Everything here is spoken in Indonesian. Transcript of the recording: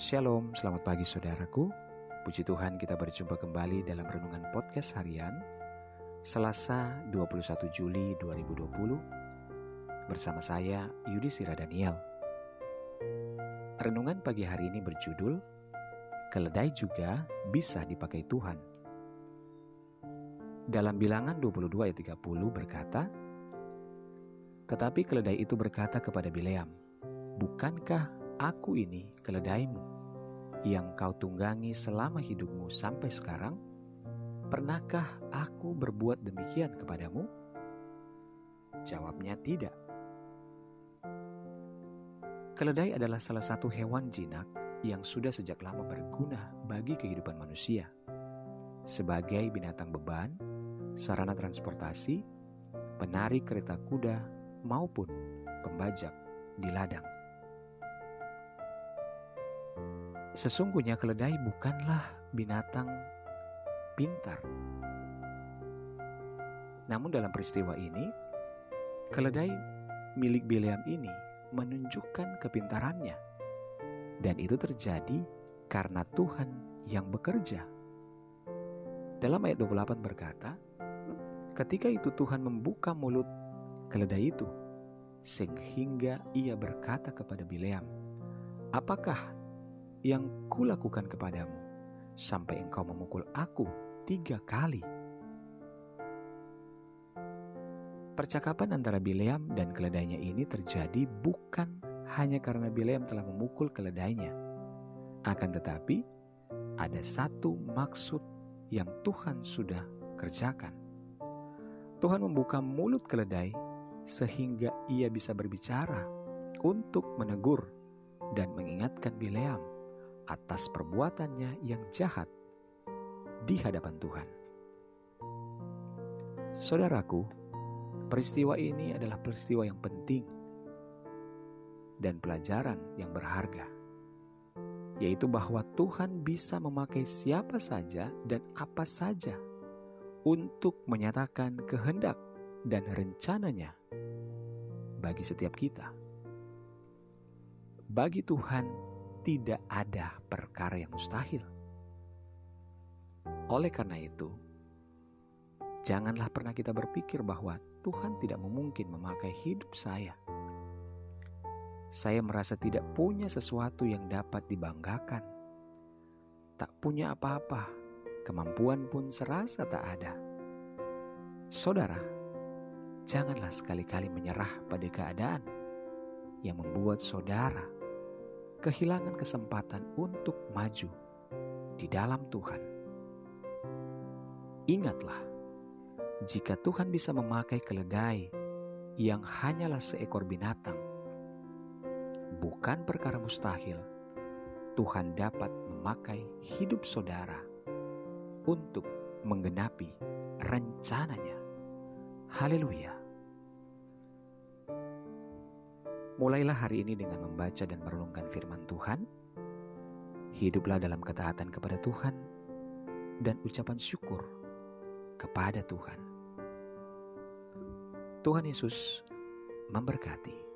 Shalom, selamat pagi saudaraku. Puji Tuhan kita berjumpa kembali dalam Renungan Podcast Harian Selasa 21 Juli 2020 bersama saya Yudi Sira Daniel. Renungan pagi hari ini berjudul Keledai juga bisa dipakai Tuhan. Dalam bilangan 22 ayat 30 berkata, Tetapi keledai itu berkata kepada Bileam, Bukankah Aku ini keledaimu yang kau tunggangi selama hidupmu sampai sekarang. Pernahkah aku berbuat demikian kepadamu? Jawabnya tidak. Keledai adalah salah satu hewan jinak yang sudah sejak lama berguna bagi kehidupan manusia. Sebagai binatang beban, sarana transportasi, penarik kereta kuda, maupun pembajak di ladang. Sesungguhnya keledai bukanlah binatang pintar. Namun dalam peristiwa ini, keledai milik Bileam ini menunjukkan kepintarannya. Dan itu terjadi karena Tuhan yang bekerja. Dalam ayat 28 berkata, ketika itu Tuhan membuka mulut keledai itu, sehingga ia berkata kepada Bileam, Apakah yang kulakukan kepadamu sampai engkau memukul aku tiga kali. Percakapan antara Bileam dan keledainya ini terjadi bukan hanya karena Bileam telah memukul keledainya. Akan tetapi, ada satu maksud yang Tuhan sudah kerjakan. Tuhan membuka mulut keledai sehingga ia bisa berbicara untuk menegur dan mengingatkan Bileam atas perbuatannya yang jahat di hadapan Tuhan. Saudaraku, peristiwa ini adalah peristiwa yang penting dan pelajaran yang berharga, yaitu bahwa Tuhan bisa memakai siapa saja dan apa saja untuk menyatakan kehendak dan rencananya bagi setiap kita. Bagi Tuhan, tidak ada perkara yang mustahil. Oleh karena itu, janganlah pernah kita berpikir bahwa Tuhan tidak memungkin memakai hidup saya. Saya merasa tidak punya sesuatu yang dapat dibanggakan. Tak punya apa-apa, kemampuan pun serasa tak ada. Saudara, janganlah sekali-kali menyerah pada keadaan yang membuat saudara kehilangan kesempatan untuk maju di dalam Tuhan. Ingatlah, jika Tuhan bisa memakai keledai yang hanyalah seekor binatang, bukan perkara mustahil. Tuhan dapat memakai hidup saudara untuk menggenapi rencananya. Haleluya! Mulailah hari ini dengan membaca dan merenungkan firman Tuhan. Hiduplah dalam ketaatan kepada Tuhan dan ucapan syukur kepada Tuhan. Tuhan Yesus memberkati.